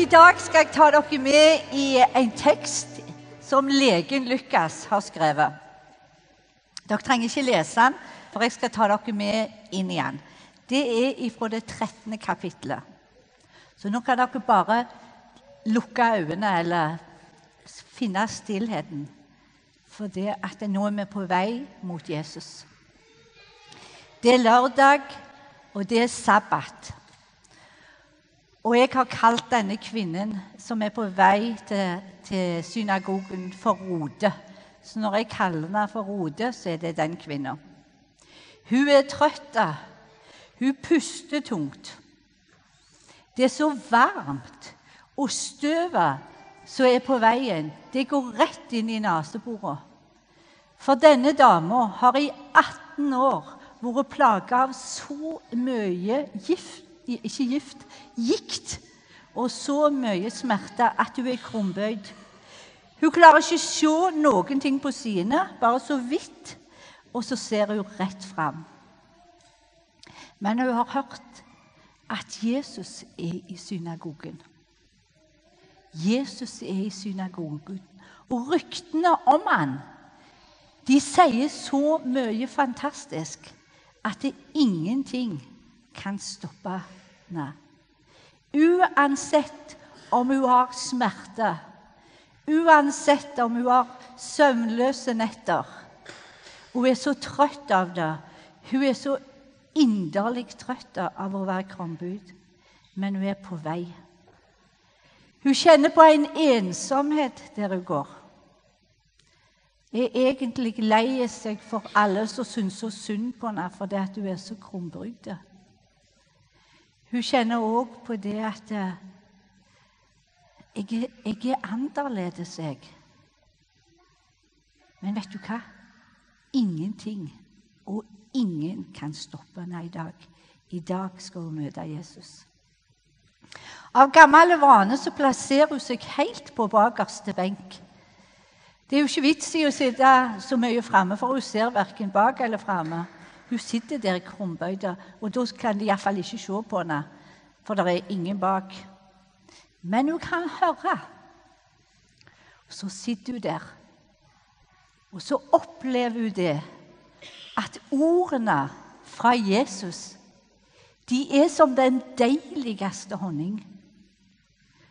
I dag skal jeg ta dere med i en tekst som legen Lukas har skrevet. Dere trenger ikke lese den, for jeg skal ta dere med inn igjen. Det er fra det 13. kapittelet. Så nå kan dere bare lukke øynene eller finne stillheten. For det at nå er vi på vei mot Jesus. Det er lørdag, og det er sabbat. Og jeg har kalt denne kvinnen som er på vei til, til synagogen, for Rode. Så når jeg kaller henne for Rode, så er det den kvinna. Hun er trøtt. Hun puster tungt. Det er så varmt, og støvet som er på veien, det går rett inn i neseborene. For denne dama har i 18 år vært plaga av så mye gift ikke gift, gikt og så mye smerte at hun er krumbøyd. Hun klarer ikke å se noen ting på sidene, bare så vidt, og så ser hun rett fram. Men hun har hørt at Jesus er i synagogen. Jesus er i synagogen, og ryktene om han, de sier så mye fantastisk at det ingenting kan stoppe henne. Uansett om hun har smerte, uansett om hun har søvnløse netter. Hun er så trøtt av det. Hun er så inderlig trøtt av å være krombud, men hun er på vei. Hun kjenner på en ensomhet der hun går. Er egentlig lei seg for alle som syns så synd på henne fordi hun er så krumbrydd. Hun kjenner òg på det at eh, jeg, jeg er annerledes, jeg. Men vet du hva? Ingenting og ingen kan stoppe henne i dag. I dag skal hun møte Jesus. Av gammel vane så plasserer hun seg helt på bakerste benk. Det er jo ikke vits i å sitte så mye framme, for hun ser verken bak eller framme. Hun sitter der krumbøyd, og da kan de iallfall ikke se på henne, for det er ingen bak. Men hun kan høre. Og så sitter hun der, og så opplever hun det at ordene fra Jesus de er som den deiligste honning.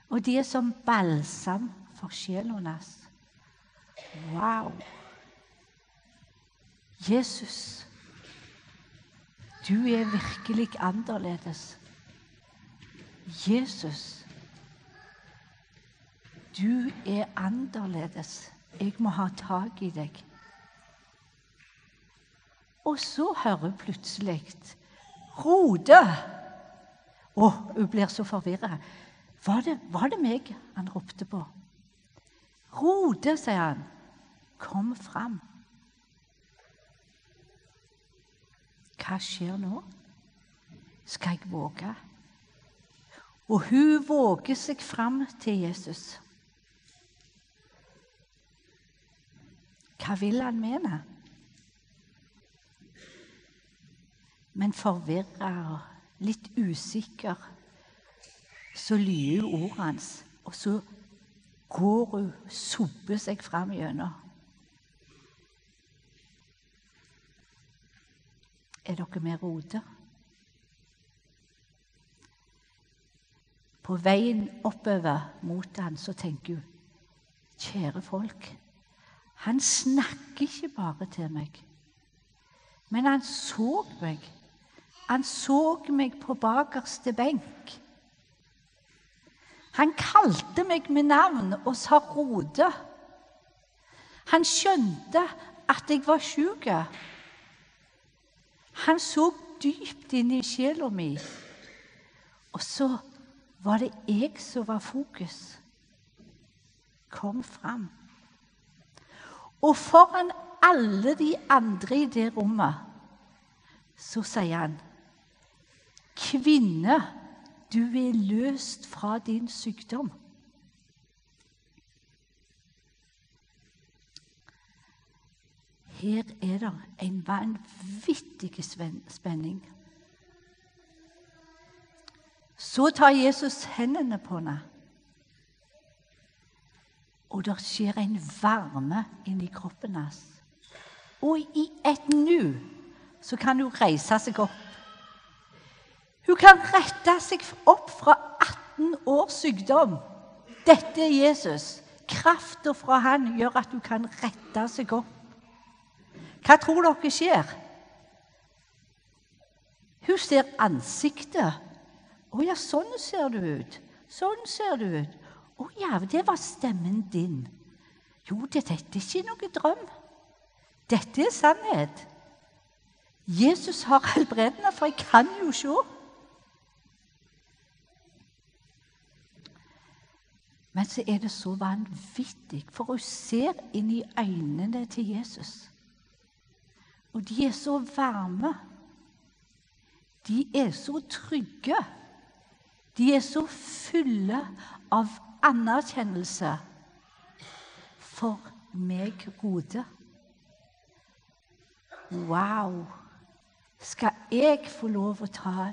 Og de er som balsam for sjelen hennes. Wow! Jesus du er virkelig annerledes. Jesus, du er annerledes. Jeg må ha tak i deg. Og så hører plutselig Rode! Å, hun blir så forvirra. Var, var, det meg han ropte på? Rode, sier han. Kom fram. Hva skjer nå? Skal jeg våge? Og hun våger seg fram til Jesus. Hva vil han med henne? Men forvirra og litt usikker så lyer ordet hans, og så går hun, sobber seg fram gjennom. Er dere med roder? På veien oppover mot han så tenker hun Kjære folk, han snakker ikke bare til meg, men han så meg. Han så meg på bakerste benk. Han kalte meg med navn og sa Rode. Han skjønte at jeg var sjuk. Han så dypt inn i sjela mi. Og så var det jeg som var fokus. Kom fram. Og foran alle de andre i det rommet så sier han Kvinne, du er løst fra din sykdom. Her er det en vanvittig spenning. Så tar Jesus hendene på henne og det skjer en varme inni kroppen hans. Og i et nu så kan hun reise seg opp. Hun kan rette seg opp fra 18 års sykdom. Dette er Jesus. Krafta fra han gjør at hun kan rette seg opp. Hva tror dere skjer? Hun ser ansiktet. 'Å ja, sånn ser du ut. Sånn ser du ut.' 'Å ja, det var stemmen din.' Jo, dette er ikke noe drøm. Dette er sannhet. Jesus har helbredende, for jeg kan jo se. Men så er det så vanvittig, for hun ser inn i øynene til Jesus. Og de er så varme. De er så trygge. De er så fulle av anerkjennelse for meg, gode. Wow! Skal jeg få lov å ta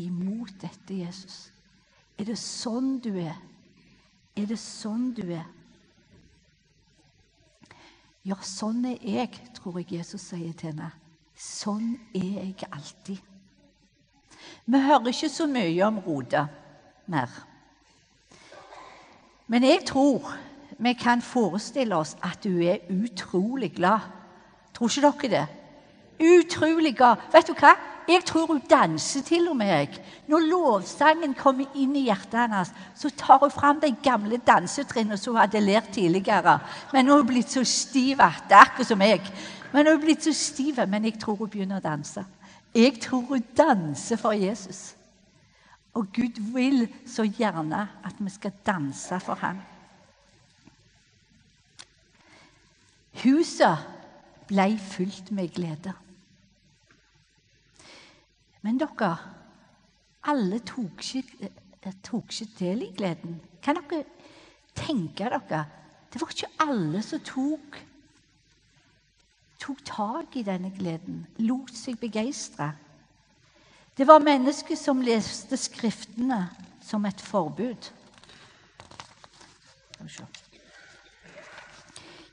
imot dette, Jesus? Er det sånn du er? Er det sånn du er? Ja, sånn er jeg, tror jeg Jesus sier til henne. Sånn er jeg alltid. Vi hører ikke så mye om Rode mer. Men jeg tror vi kan forestille oss at hun er utrolig glad. Tror ikke dere det? Utrolig glad. Vet du hva? Jeg tror hun danser til og med. Når lovsangen kommer inn i hjertet hennes, så tar hun fram de gamle dansetrinnene som hun hadde lært tidligere. Men hun er blitt så stiv Det er akkurat som jeg. Men hun er blitt så stiv, men jeg tror hun begynner å danse. Jeg tror hun danser for Jesus. Og Gud vil så gjerne at vi skal danse for ham. Huset ble fylt med glede. Men dere, alle tok ikke, eh, tok ikke del i gleden. Kan dere tenke dere Det var ikke alle som tok, tok tak i denne gleden, lot seg begeistre. Det var mennesker som leste Skriftene som et forbud.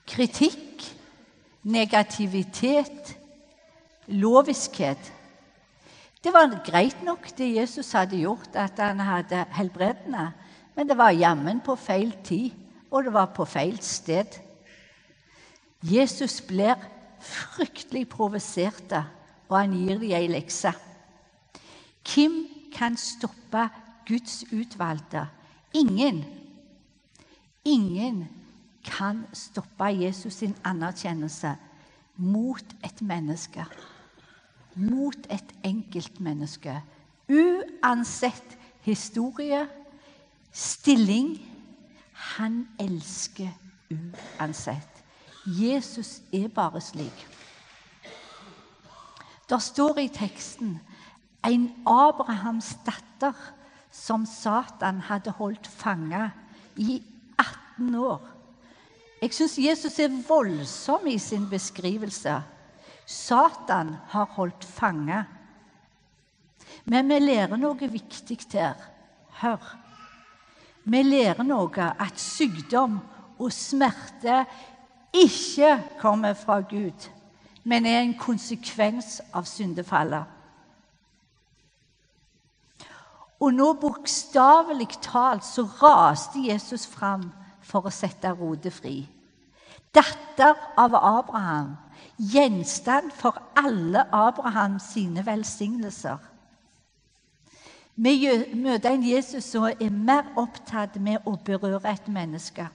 Kritikk, negativitet, loviskhet det var greit nok, det Jesus hadde gjort, at han hadde helbredende. Men det var jammen på feil tid, og det var på feil sted. Jesus blir fryktelig provosert, og han gir dem ei lekse. Hvem kan stoppe Guds utvalgte? Ingen. Ingen kan stoppe Jesus sin anerkjennelse mot et menneske mot et enkeltmenneske. Uansett historie, stilling. Han elsker uansett. Jesus er bare slik. Der står i teksten en Abrahams datter som Satan hadde holdt fanga i 18 år. Jeg syns Jesus er voldsom i sin beskrivelse. Satan har holdt fange. Men vi lærer noe viktig her. Hør. Vi lærer noe at sykdom og smerte ikke kommer fra Gud, men er en konsekvens av syndefallet. Og nå bokstavelig talt så raste Jesus fram for å sette Rode fri. Datter av Abraham gjenstand for alle Abrahams sine velsignelser. Vi møter en Jesus som er mer opptatt med å berøre et menneske.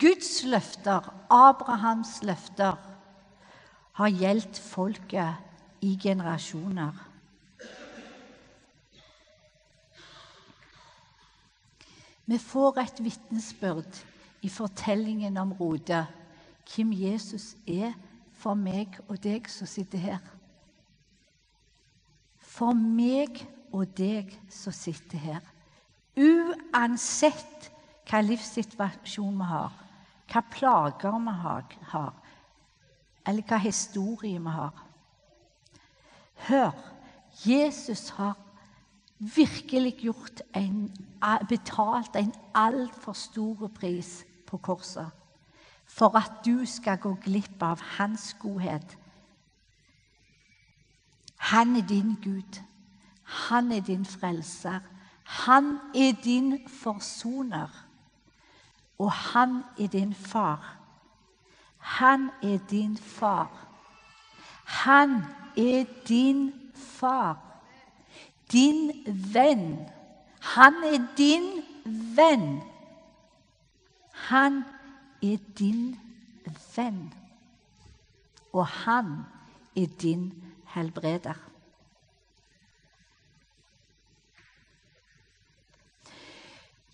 Guds løfter, Abrahams løfter, har gjeldt folket i generasjoner. Vi får et vitnesbyrd i fortellingen om Rode hvem Jesus er for meg og deg som sitter her. For meg og deg som sitter her. Uansett hva livssituasjon vi har, hva plager vi har, eller hva historie vi har. Hør, Jesus har virkelig gjort en, betalt en altfor stor pris på korset for at du skal gå glipp av hans godhet. Han er din Gud. Han er din frelser. Han er din forsoner. Og han er din far. Han er din far. Han er din far. Din venn. Han er din venn. Han er din venn. Og han er din helbreder.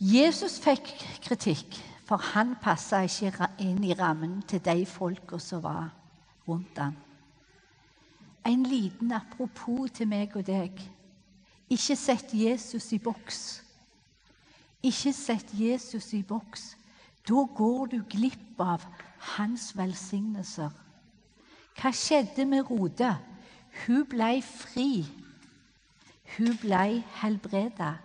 Jesus fikk kritikk, for han passa ikke inn i rammen til de folka som var rundt ham. En liten apropos til meg og deg. Ikke sett Jesus i boks. Ikke sett Jesus i boks. Da går du glipp av hans velsignelser. Hva skjedde med Rode? Hun ble fri. Hun ble helbreda.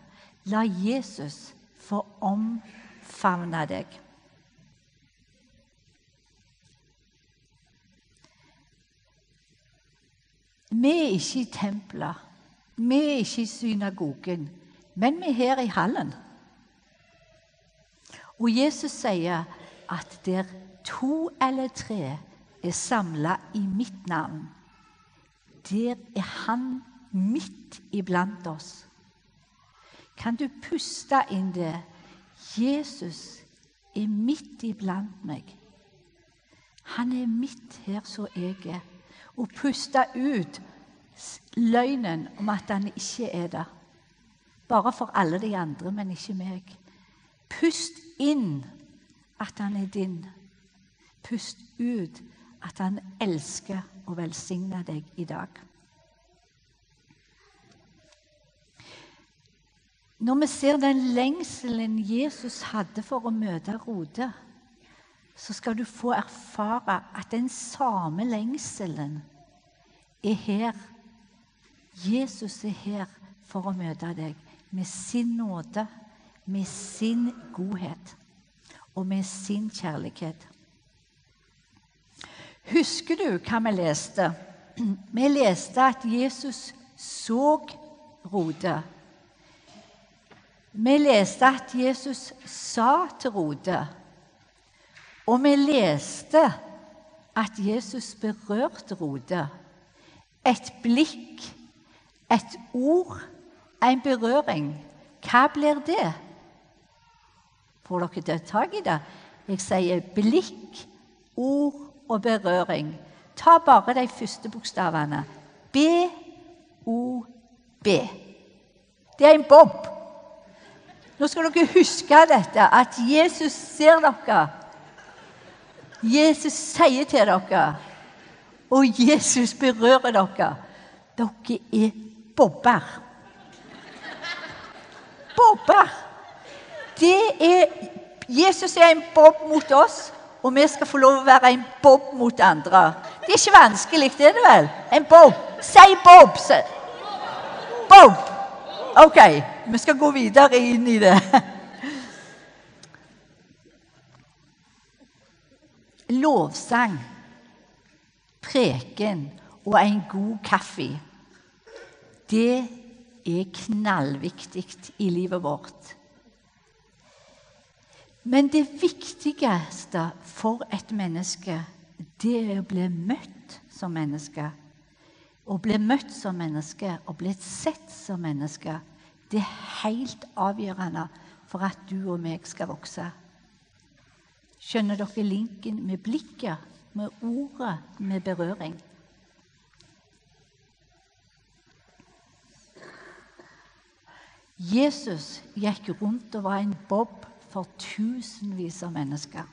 La Jesus få omfavne deg. Vi er ikke i tempelet, vi er ikke i synagogen, men vi er her i hallen. Og Jesus sier at der to eller tre er samla i mitt navn, der er han midt iblant oss. Kan du puste inn det? Jesus er midt iblant meg. Han er midt her som jeg er og puste ut løgnen om at han ikke er der. Bare for alle de andre, men ikke meg. Pust inn at han er din. Pust ut at han elsker og velsigner deg i dag. Når vi ser den lengselen Jesus hadde for å møte Rode, så skal du få erfare at den samme lengselen er her. Jesus er her for å møte deg med sin nåde, med sin godhet og med sin kjærlighet. Husker du hva vi leste? Vi leste at Jesus så Rode. Vi leste at Jesus sa til Rode. Og vi leste at Jesus berørte Rode et blikk, et ord, en berøring. Hva blir det? Får dere tak i det? Jeg sier blikk, ord og berøring. Ta bare de første bokstavene. B-O-B. Det er en bob. Nå skal dere huske dette, at Jesus ser dere. Jesus sier til dere og Jesus berører dere. Dere er bobber. Bobber! Det er Jesus er en bob mot oss, og vi skal få lov å være en bob mot andre. Det er ikke vanskelig, det er det vel? En bob. Si bob. Bob. OK, vi skal gå videre inn i det. Lovsang preken og en god kaffe, det er knallviktig i livet vårt. Men det viktigste for et menneske, det er å bli møtt som menneske. Å bli møtt som menneske og bli sett som menneske, det er helt avgjørende for at du og meg skal vokse. Skjønner dere linken med blikket med ordet, med berøring. Jesus gikk rundt og var en bob for tusenvis av mennesker.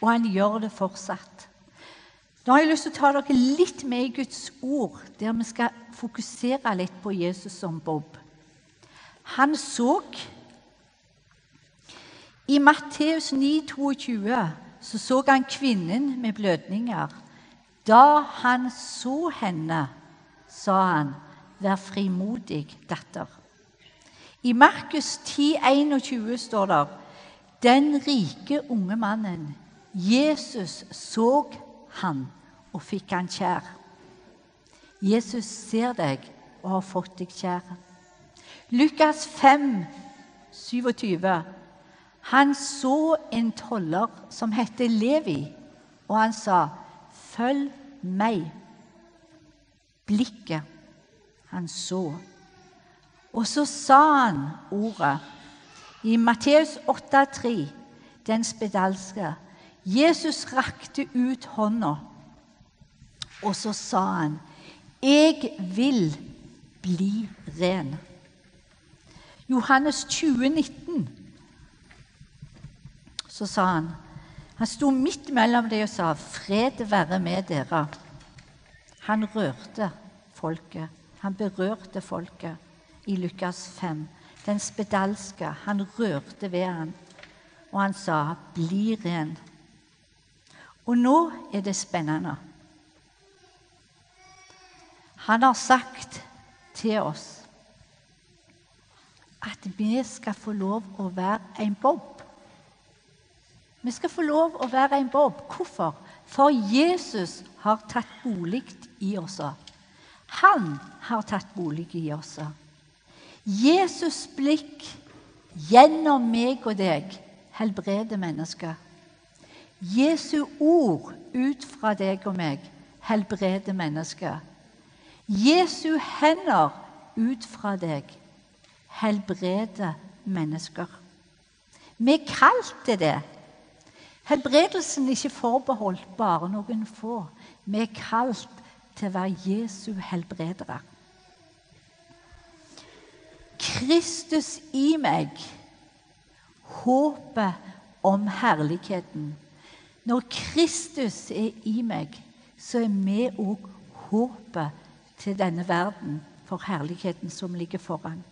Og han gjør det fortsatt. Nå har jeg lyst til å ta dere litt med i Guds ord, der vi skal fokusere litt på Jesus som Bob. Han så I Matteus 9, 22 så så han kvinnen med blødninger. Da han så henne, sa han, vær frimodig, datter. I Markus 10, 21 står det den rike unge mannen, Jesus så han og fikk han kjær. Jesus ser deg og har fått deg kjær. Lukas 5, 27. Han så en toller som het Levi, og han sa, 'Følg meg.' Blikket han så. Og så sa han ordet i Matteus 8,3, den spedalske. Jesus rakte ut hånda, og så sa han, 'Jeg vil bli ren'. Johannes 20, 19, så sa han Han sto midt mellom dem og sa, 'Fred være med dere'. Han rørte folket. Han berørte folket i Lukas 5. Den spedalske, han rørte ved han, og han sa, 'Bli ren'. Og nå er det spennende. Han har sagt til oss at vi skal få lov å være en bob. Vi skal få lov å være en bob. Hvorfor? For Jesus har tatt bolig i oss. Han har tatt bolig i oss. Jesus' blikk gjennom meg og deg helbreder mennesker. Jesu ord ut fra deg og meg helbreder mennesker. Jesu hender ut fra deg helbreder mennesker. Vi er kalt til det. Helbredelsen er ikke forbeholdt bare noen få. Vi er kalt til å være Jesu helbredere. Kristus i meg, håpet om herligheten. Når Kristus er i meg, så er vi òg håpet til denne verden for herligheten som ligger foran.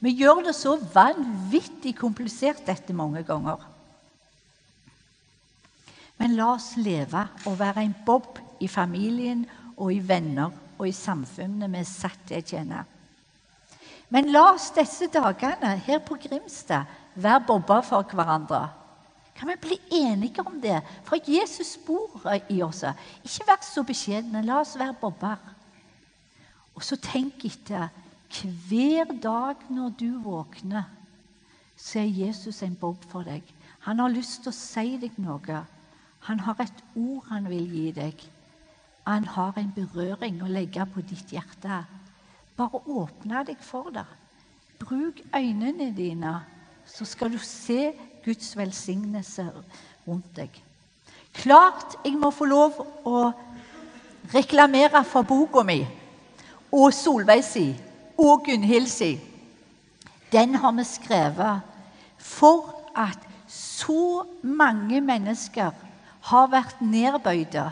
Vi gjør det så vanvittig komplisert, dette, mange ganger. Men la oss leve og være en bob i familien og i venner og i samfunnet vi er satt til å tjene. Men la oss disse dagene her på Grimstad være bobber for hverandre. Kan vi bli enige om det? For Jesus bor i oss. Ikke vær så beskjedne. La oss være bobber. Og så tenk etter hver dag når du våkner, så er Jesus en bob for deg. Han har lyst til å si deg noe. Han har et ord han vil gi deg. Han har en berøring å legge på ditt hjerte. Bare åpne deg for det. Bruk øynene dine, så skal du se Guds velsignelse rundt deg. Klart jeg må få lov å reklamere for boka mi og Solveig si og Gunhild si, den har vi skrevet for at så mange mennesker har vært nedbøyde.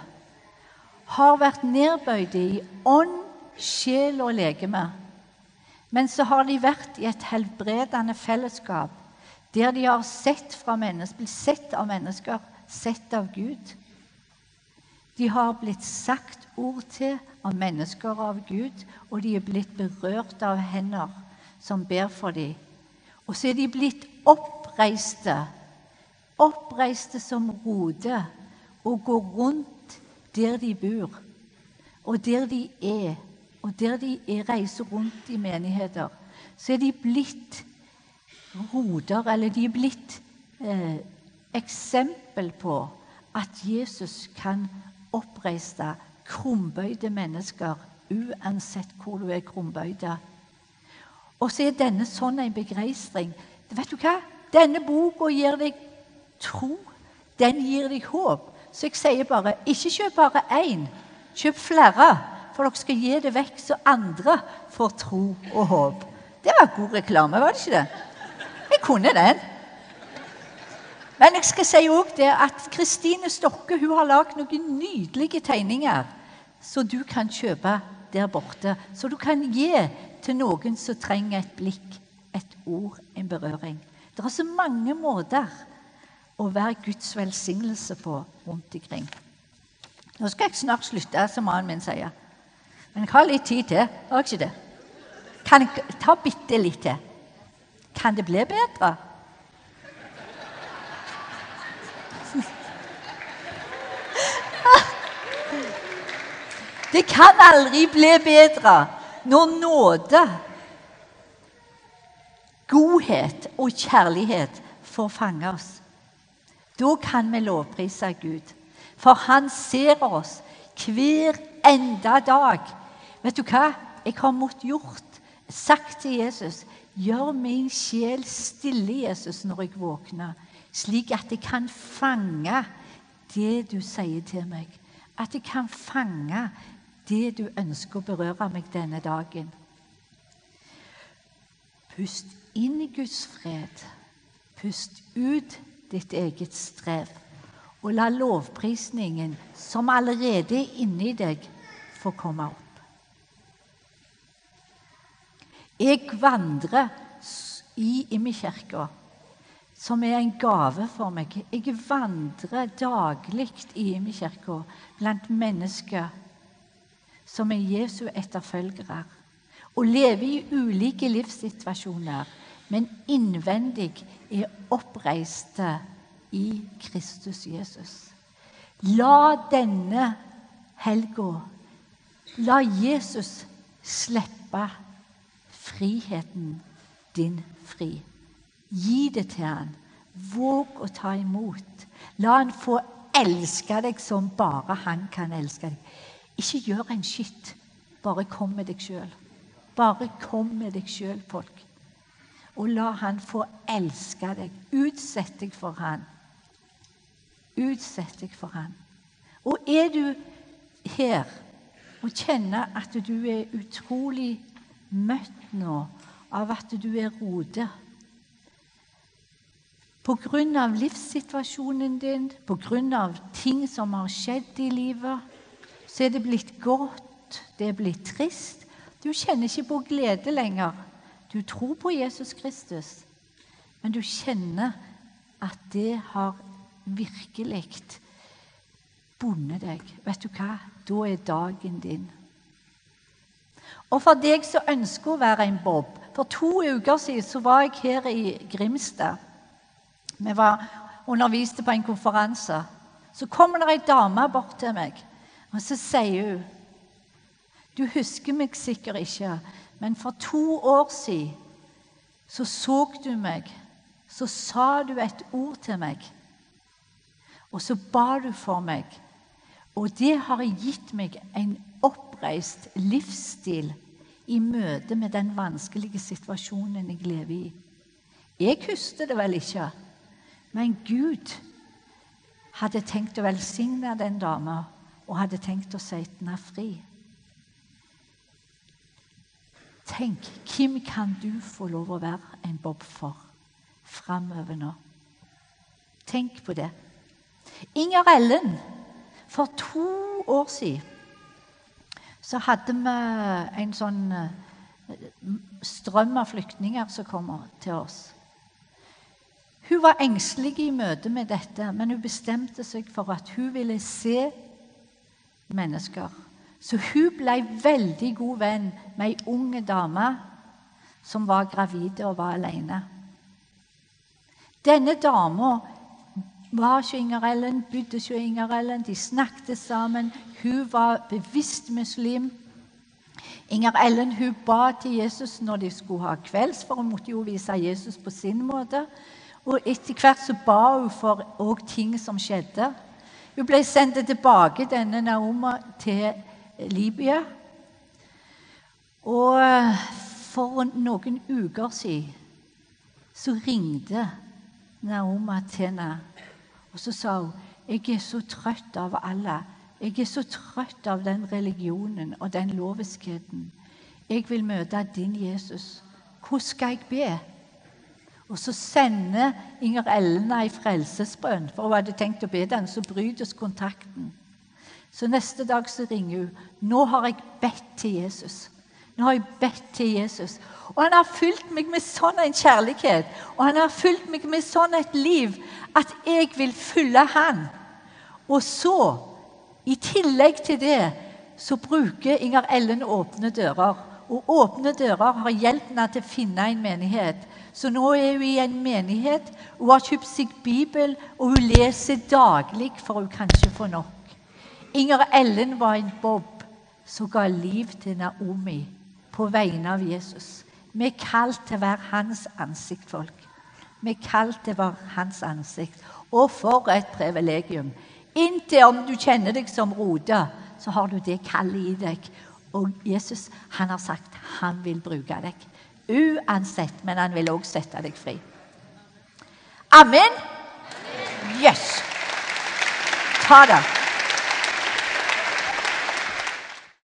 Har vært nedbøyde i ånd, sjel og legeme. Men så har de vært i et helbredende fellesskap der de har sett fra blitt sett av mennesker, sett av Gud. De har blitt sagt ord til av mennesker og av Gud, og de er blitt berørt av hender som ber for dem. Og så er de blitt oppreiste, oppreiste som rode, og går rundt der de bor, og der de er, og der de er, reiser rundt i menigheter. Så er de blitt roder, eller de er blitt eh, eksempel på at Jesus kan oppreise krumbøyde mennesker, uansett hvor du er krumbøyde. Og så er denne sånn en begeistring. Vet du hva? Denne boka gir deg tro. Den gir deg håp. Så jeg sier bare ikke kjøp bare én, kjøp flere. For dere skal gi det vekk, så andre får tro og håp. Det var god reklame, var det ikke det? Jeg kunne den. Men jeg skal si også det at Kristine Stokke hun har lagd noen nydelige tegninger som du kan kjøpe der borte. Så du kan gi til noen som trenger et blikk, et ord, en berøring. Det er så mange måter å være Guds velsignelse på rundt omkring. Nå skal jeg snart slutte, som mannen min sier. Men jeg har litt tid til. Har jeg ikke det? Kan jeg ta bitte litt til? Kan det bli bedre? Det kan aldri bli bedre når nåde, godhet og kjærlighet får fange oss. Da kan vi lovprise Gud, for Han ser oss hver enda dag. Vet du hva? Jeg har måttet gjort, sagt til Jesus Gjør min sjel stille, Jesus, når jeg våkner, slik at jeg kan fange det du sier til meg. At jeg kan fange det du ønsker å berøre meg denne dagen. Pust inn i Guds fred. Pust ut ditt eget strev. Og la lovprisningen som allerede er inni deg, få komme opp. Jeg vandrer i Imekirka, som er en gave for meg. Jeg vandrer daglig i Imekirka blant mennesker som er Jesu etterfølgere, og lever i ulike livssituasjoner, men innvendig er oppreiste i Kristus Jesus. La denne helga La Jesus slippe friheten din fri. Gi det til han. Våg å ta imot. La han få elske deg som bare han kan elske deg. Ikke gjør en skitt. Bare kom med deg sjøl. Bare kom med deg sjøl, folk. Og la han få elske deg. Utsett deg for han. Utsett deg for han. Og er du her og kjenner at du er utrolig møtt nå av at du er rode Pga. livssituasjonen din, pga. ting som har skjedd i livet, så er det blitt godt, det er blitt trist. Du kjenner ikke på glede lenger. Du tror på Jesus Kristus, men du kjenner at det har virkelig bundet deg. Vet du hva? Da er dagen din. Og for deg som ønsker å være en bob For to uker siden så var jeg her i Grimstad. Vi var underviste på en konferanse. Så kommer det ei dame bort til meg og så sier hun Du husker meg sikkert ikke, men for to år siden så så du meg. Så sa du et ord til meg. Og så ba du for meg. Og det har gitt meg en oppreist livsstil i møte med den vanskelige situasjonen jeg lever i. Jeg husker det vel ikke, men Gud hadde tenkt å velsigne den dama og hadde tenkt å sette henne fri. Tenk, hvem kan du få lov å være en bob for framover nå? Tenk på det. Inger Ellen, for to år siden så hadde vi en sånn eh, strøm av flyktninger som kommer til oss. Hun var engstelig i møte med dette, men hun bestemte seg for at hun ville se mennesker. Så hun ble veldig god venn med ei ung dame som var gravid og var alene. Denne dama var ikke Inger Ellen, bodde ikke Inger Ellen. De snakket sammen. Hun var bevisst muslim. Inger Ellen hun ba til Jesus når de skulle ha kvelds, for hun måtte jo vise Jesus på sin måte. Og etter hvert så ba hun for ting som skjedde. Hun ble sendt tilbake, denne Naoma, til Libya. Og for noen uker siden så ringte Naoma til henne. Og så sa hun jeg er så trøtt av alle. Jeg er så trøtt av den religionen og den loviskheten. Jeg vil møte din Jesus. Hvordan skal jeg be? Og så sender Inger Ellen ei frelsesbønn, for hun hadde tenkt å be den. Så brytes kontakten. Så neste dag så ringer hun. 'Nå har jeg bedt til Jesus.' Nå har jeg bedt til Jesus. Og han har fulgt meg med sånn en kjærlighet og han har fulgt meg med sånn et liv at jeg vil følge han. Og så, i tillegg til det, så bruker Inger Ellen Åpne dører. Og Åpne dører har hjulpet henne til å finne en menighet. Så nå er hun i en menighet. Hun har kjøpt seg bibel, og hun leser daglig, for hun kan ikke få nok. Inger Ellen var en bob som ga liv til Naomi på vegne av Jesus. Vi er kalt til å være hans ansiktfolk. Vi er kalt til å være hans ansikt. Og for et privilegium! Inntil om du kjenner deg som Rode, så har du det kallet i deg. Og Jesus han har sagt han vil bruke deg. Uansett, men han vil også sette deg fri. Amen? Yes. Ta det.